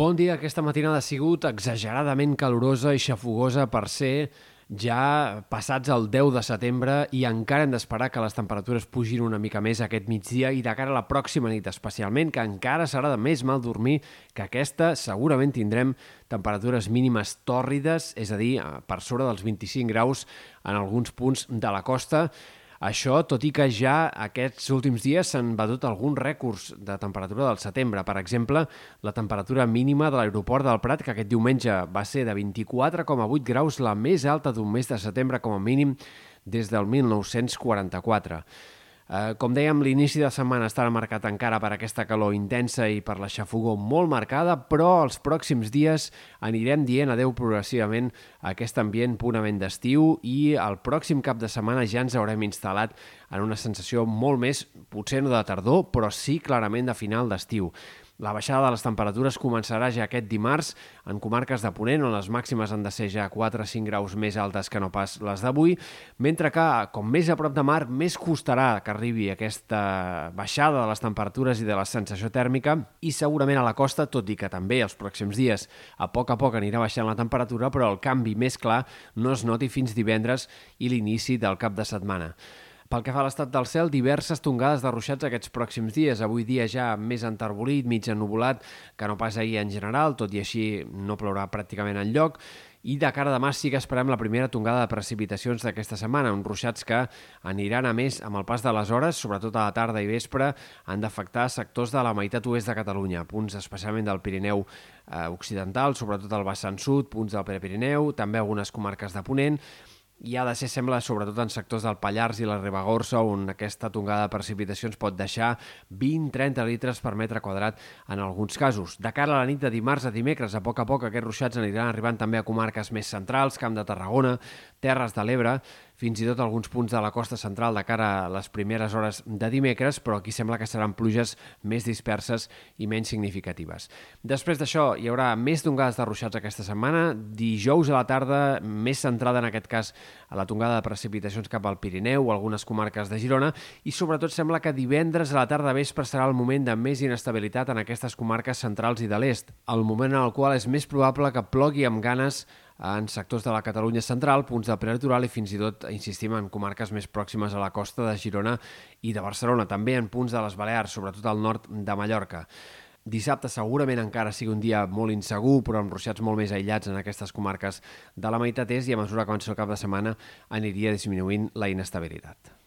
Bon dia. Aquesta matinada ha sigut exageradament calorosa i xafogosa per ser ja passats el 10 de setembre i encara hem d'esperar que les temperatures pugin una mica més aquest migdia i de cara a la pròxima nit especialment, que encara serà de més mal dormir que aquesta. Segurament tindrem temperatures mínimes tòrrides, és a dir, per sobre dels 25 graus en alguns punts de la costa, això, tot i que ja aquests últims dies s'han batut alguns rècords de temperatura del setembre. Per exemple, la temperatura mínima de l'aeroport del Prat, que aquest diumenge va ser de 24,8 graus, la més alta d'un mes de setembre com a mínim des del 1944. Eh, com dèiem, l'inici de setmana estarà marcat encara per aquesta calor intensa i per la xafogó molt marcada, però els pròxims dies anirem dient adeu progressivament a aquest ambient purament d'estiu i el pròxim cap de setmana ja ens haurem instal·lat en una sensació molt més, potser no de tardor, però sí clarament de final d'estiu. La baixada de les temperatures començarà ja aquest dimarts en comarques de Ponent, on les màximes han de ser ja 4 o 5 graus més altes que no pas les d'avui, mentre que, com més a prop de mar, més costarà que arribi aquesta baixada de les temperatures i de la sensació tèrmica, i segurament a la costa, tot i que també els pròxims dies a poc a poc anirà baixant la temperatura, però el canvi més clar no es noti fins divendres i l'inici del cap de setmana. Pel que fa a l'estat del cel, diverses tongades de ruixats aquests pròxims dies. Avui dia ja més enterbolit, mig ennubulat, que no pas ahir en general, tot i així no plourà pràcticament en lloc. I de cara a demà sí que esperem la primera tongada de precipitacions d'aquesta setmana, uns ruixats que aniran a més amb el pas de les hores, sobretot a la tarda i vespre, han d'afectar sectors de la meitat oest de Catalunya, punts especialment del Pirineu eh, occidental, sobretot el vessant sud, punts del Prepirineu, també algunes comarques de Ponent, i ha de ser, sembla, sobretot en sectors del Pallars i la Ribagorça, on aquesta tongada de precipitacions pot deixar 20-30 litres per metre quadrat en alguns casos. De cara a la nit de dimarts a dimecres, a poc a poc aquests ruixats aniran arribant també a comarques més centrals, Camp de Tarragona, Terres de l'Ebre, fins i tot alguns punts de la costa central de cara a les primeres hores de dimecres, però aquí sembla que seran pluges més disperses i menys significatives. Després d'això, hi haurà més tongades de ruixats aquesta setmana. Dijous a la tarda, més centrada en aquest cas a la tongada de precipitacions cap al Pirineu o algunes comarques de Girona, i sobretot sembla que divendres a la tarda vespre serà el moment de més inestabilitat en aquestes comarques centrals i de l'est, el moment en el qual és més probable que plogui amb ganes en sectors de la Catalunya central, punts de prelitoral i fins i tot, insistim, en comarques més pròximes a la costa de Girona i de Barcelona, també en punts de les Balears, sobretot al nord de Mallorca. Dissabte segurament encara sigui un dia molt insegur, però amb ruixats molt més aïllats en aquestes comarques de la meitat est i a mesura que avança el cap de setmana aniria disminuint la inestabilitat.